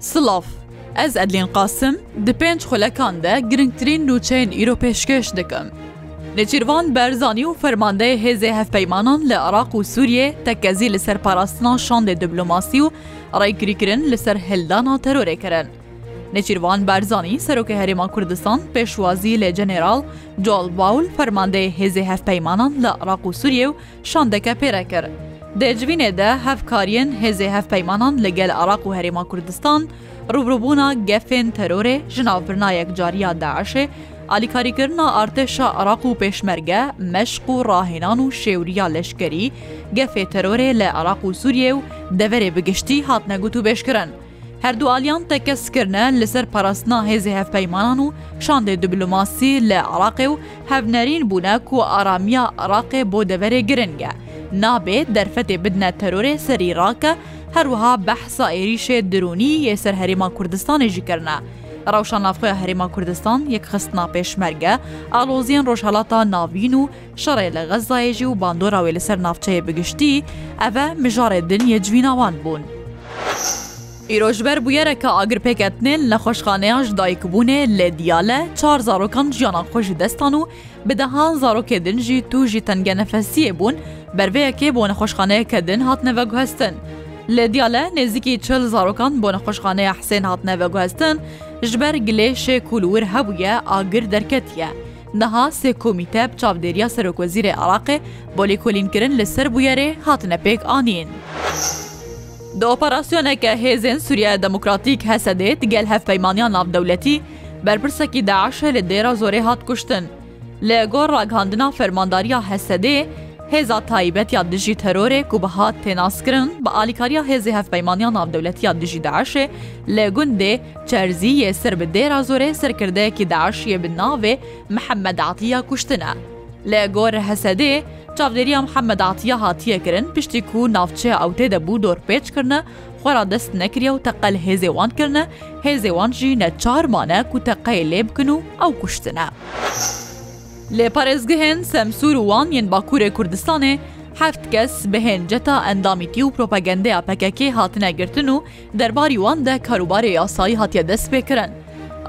Silav. Ez Edlîn Qasim di pênc xulekan de girngtirîn nûçeyên îro pêşkêş dikim. Nêçîrvan Berzanî û fermandeyê hêzê hevpeymanan li Iraq û Sûriyê tekezî li ser parastina şandê diplomasî û rêkirîkirin li ser hildana terorê kirin. Nêçîrvan Barzanî, Serokê Herêma Kurdistan pêşwazî li Jeneral Joel Baul, Fermandeyê Hêzê Hevpeymanan li Iraq û Sûriyê û şandeke pê re kir. Di civînê de hevkariyên Hêzê Hevpeymanan li gel Iraq û Herêma Kurdistan, rûbrûbûna gefên terorê ji navbirina yekcariya DAIŞ'ê, alîkarîkirina artêşa Iraq û Pêşmerge, meşq û rahênan û şêwriya leşkerî, gefê terorê li Iraq û Sûriyê û deverê bi giştî hatine gotûbêjkirin. Her du aliyan tekez kirine li ser parastina hêzê hevpeymanan û şandê diplomasî li Iraqê û hevnerîn bûne ku aramiya Iraqê bo deverê giring e. Nabê derfetê bidine terorê ser Iraqê, her wiha behsa êrîşê dironî yê ser Herêma Kurdistanê jî kirine. Rewşa navxweya Herêma Kurdistan, yekxistina Pêşmerge, aloziyên Rojhilata Navîn û Şerê li Xezzayê jî û bandora wê li ser navçeyê bi giştî, ev e mijarê din yê civîna wan bûn. Îro ji ber bûyereke agirpêketinê li nexweşxaneya ji dayikbûnê lê Diyale çar zarokan jiyana xwe ji dest dan û bi dehan zarokê din jî tu jî tengenefesiyê bûn, ber vê yekê bo nexweşxaneyeke din hatine veguhestin. Li Diyale nêzîkî çil zarokan bo nexweşxaneya Hisên hatine veguhestin, ji ber gilê şêk û li wir hebûye agir derketiye. Niha sê komîte bi çavdêriya Serokwezîrê Iraqê bo lêkolînkirin li ser bûyerê hatine pêk anîn. Di operasyoneke hêzên Sûriyeya Demokratîk, HSDê, di gel hevpeymaniya navdewletî, berpirsekî DAIŞê li Dêra Zorê hat kuştin. Li gor ragihandina fermandariya HSDê, Hêza Taybet ya Dijî Terorê ku bi hat tê naskirin, bi alîkariya Hêzê Hevpeymaniya Navdewletî ya Dijî DAIŞê li gundê, Çerzî yê sir bi Dêrazorê serkirdeyekî DAIŞ'yê bi navê Mihemed Atiya kuştine. Li Gor Hesedê çavdêriya Mihemed Atiya hatiye kirin piştî ku navçeya ew tê de bû dorpêç kirine, xwe re dest nekiriye û teqel hêzê wan kirine, hêzê wan jî neçar mane ku teqeyê lê bikin û ew kuştine. Li parêzgehên Semsûr û Wan yên Bakurê Kurdistanê heft kes bi hênceta endamîtî û propagandeya PKK'ê hatine girtin û Derbarî wan de karûbarê yasayî hatiye destpêkirin.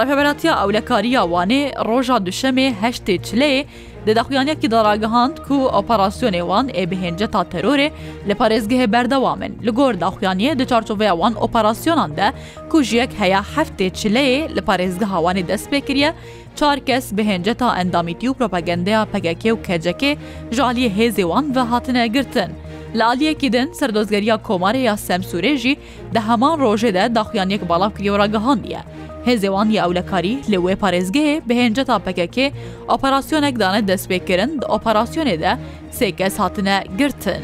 Rêveberatiya Ewlekarî ya Wanê roja Duşemê heştê çileyê di daxuyaniyekî de ragihand ku operasyonê wan ê bi hênceta terorê li parêzgehê berdewam in. Li gor daxuyaniyê di çarçoveya wan operasyonan de ku ji yek heya heftê çileyê li parêzgeha Wanê destpêkiriye, Çar kes bi hênceta endamîtî û propagandeya pkk û KCKê ji aliyê hêzê wan ve hatine girtin. Li aliyekî din Serdozgeriya Komarê ya Semsûrê jî di heman rojê de daxuyaniyek balav kiriye û ragihandiye, hêzê wan ya ewlekarî li wê parêzgehê bi hênceta pkk operasyonek dane destpêkirin, di operasyonê de sê kes hatine girtin.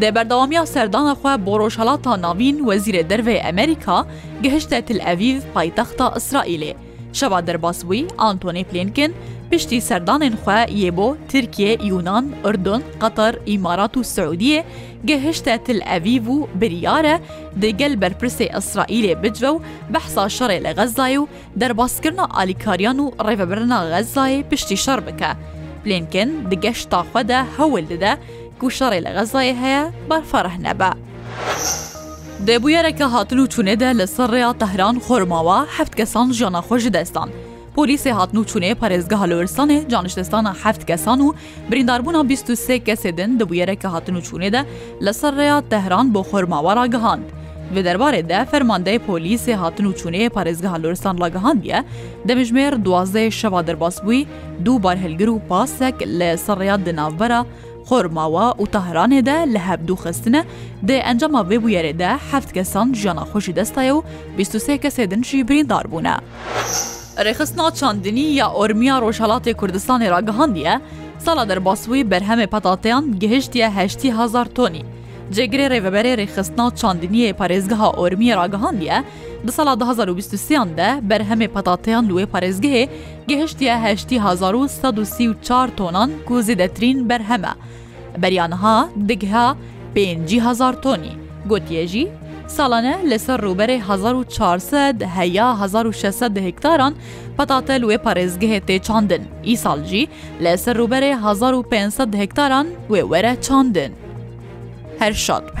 Di berdewamiya serdana xwe bo Rojhilata Navîn Wezîrê Derveyê Amerîka gihişte Til Evîv paytexta Îsraîlê. Şeva derbasbûyî Antony Blinken piştî serdanên xwe yê bo Tirkiye, Yunan, Urdun, Qatar, Îmarat û Siûdiyê gihişte Til Evîv û biryar e di gel berpirsê Îsraîlê bicive û behsa şerê li Xezzayê û Derbaskirina alîkariyan û rêvebirina Xezzayê piştî şer bike. Blinken di geşta xwe de hewl dide ku şerê li Xezzayê heye berfareh nebe. Di bûyereke hatin û çûnê de li ser rêya Tehran Xormawa heft kesan jiyana xwe ji dest dan. Polîsê hatin û çûnê parêzgeha Loristanê caniştestana heft kesan û Birîndarbûna bîst û sê kesê din di bûyereke hatin û çûnê de li ser rêya Tehran bo Xormawa ragihand. Vê derbarê de fermandeyê polîsê hatin û çûnê yê parêzgeha Loristan ragihandiye, demjimêr duwazdehê şeva derbasbûyî du barhilgir û pasek li ser rêya di navbera Xormawa û Tahranê de li hev dû xistine, di encama vê bûyerê de heft kesan jiyana xwe ji dest daye û bîst û sê kesê din jî birîndar bûne. Rêxistina çandinî ya Ormiya Rojhelatê Kurdistanê ragihandiye, sala derbas wî berhemê petateyan gihiştiye heştî hezar tonî. Cêgirê Rêveberê Rêxistina Çandinî yê Parêzgeha Ormiyê ragihandiye, di sala du hezar û bîst û sêan de berhemê petateyan li wê parêzgehê gihiştiye heştî hezar û sed û sî û çar tonan ku zêdetirîn berhem e. Beriya niha digiha pêncî hezar tonî. Gotiye jî, salane li ser rûberê hezar û çar sed heya hezar û şeş sed hektaran petate li wê parêzgehê tê çandin. Îsal jî li ser rûberê hezar û pênc sed hektaran wê were çandin. Her şad be.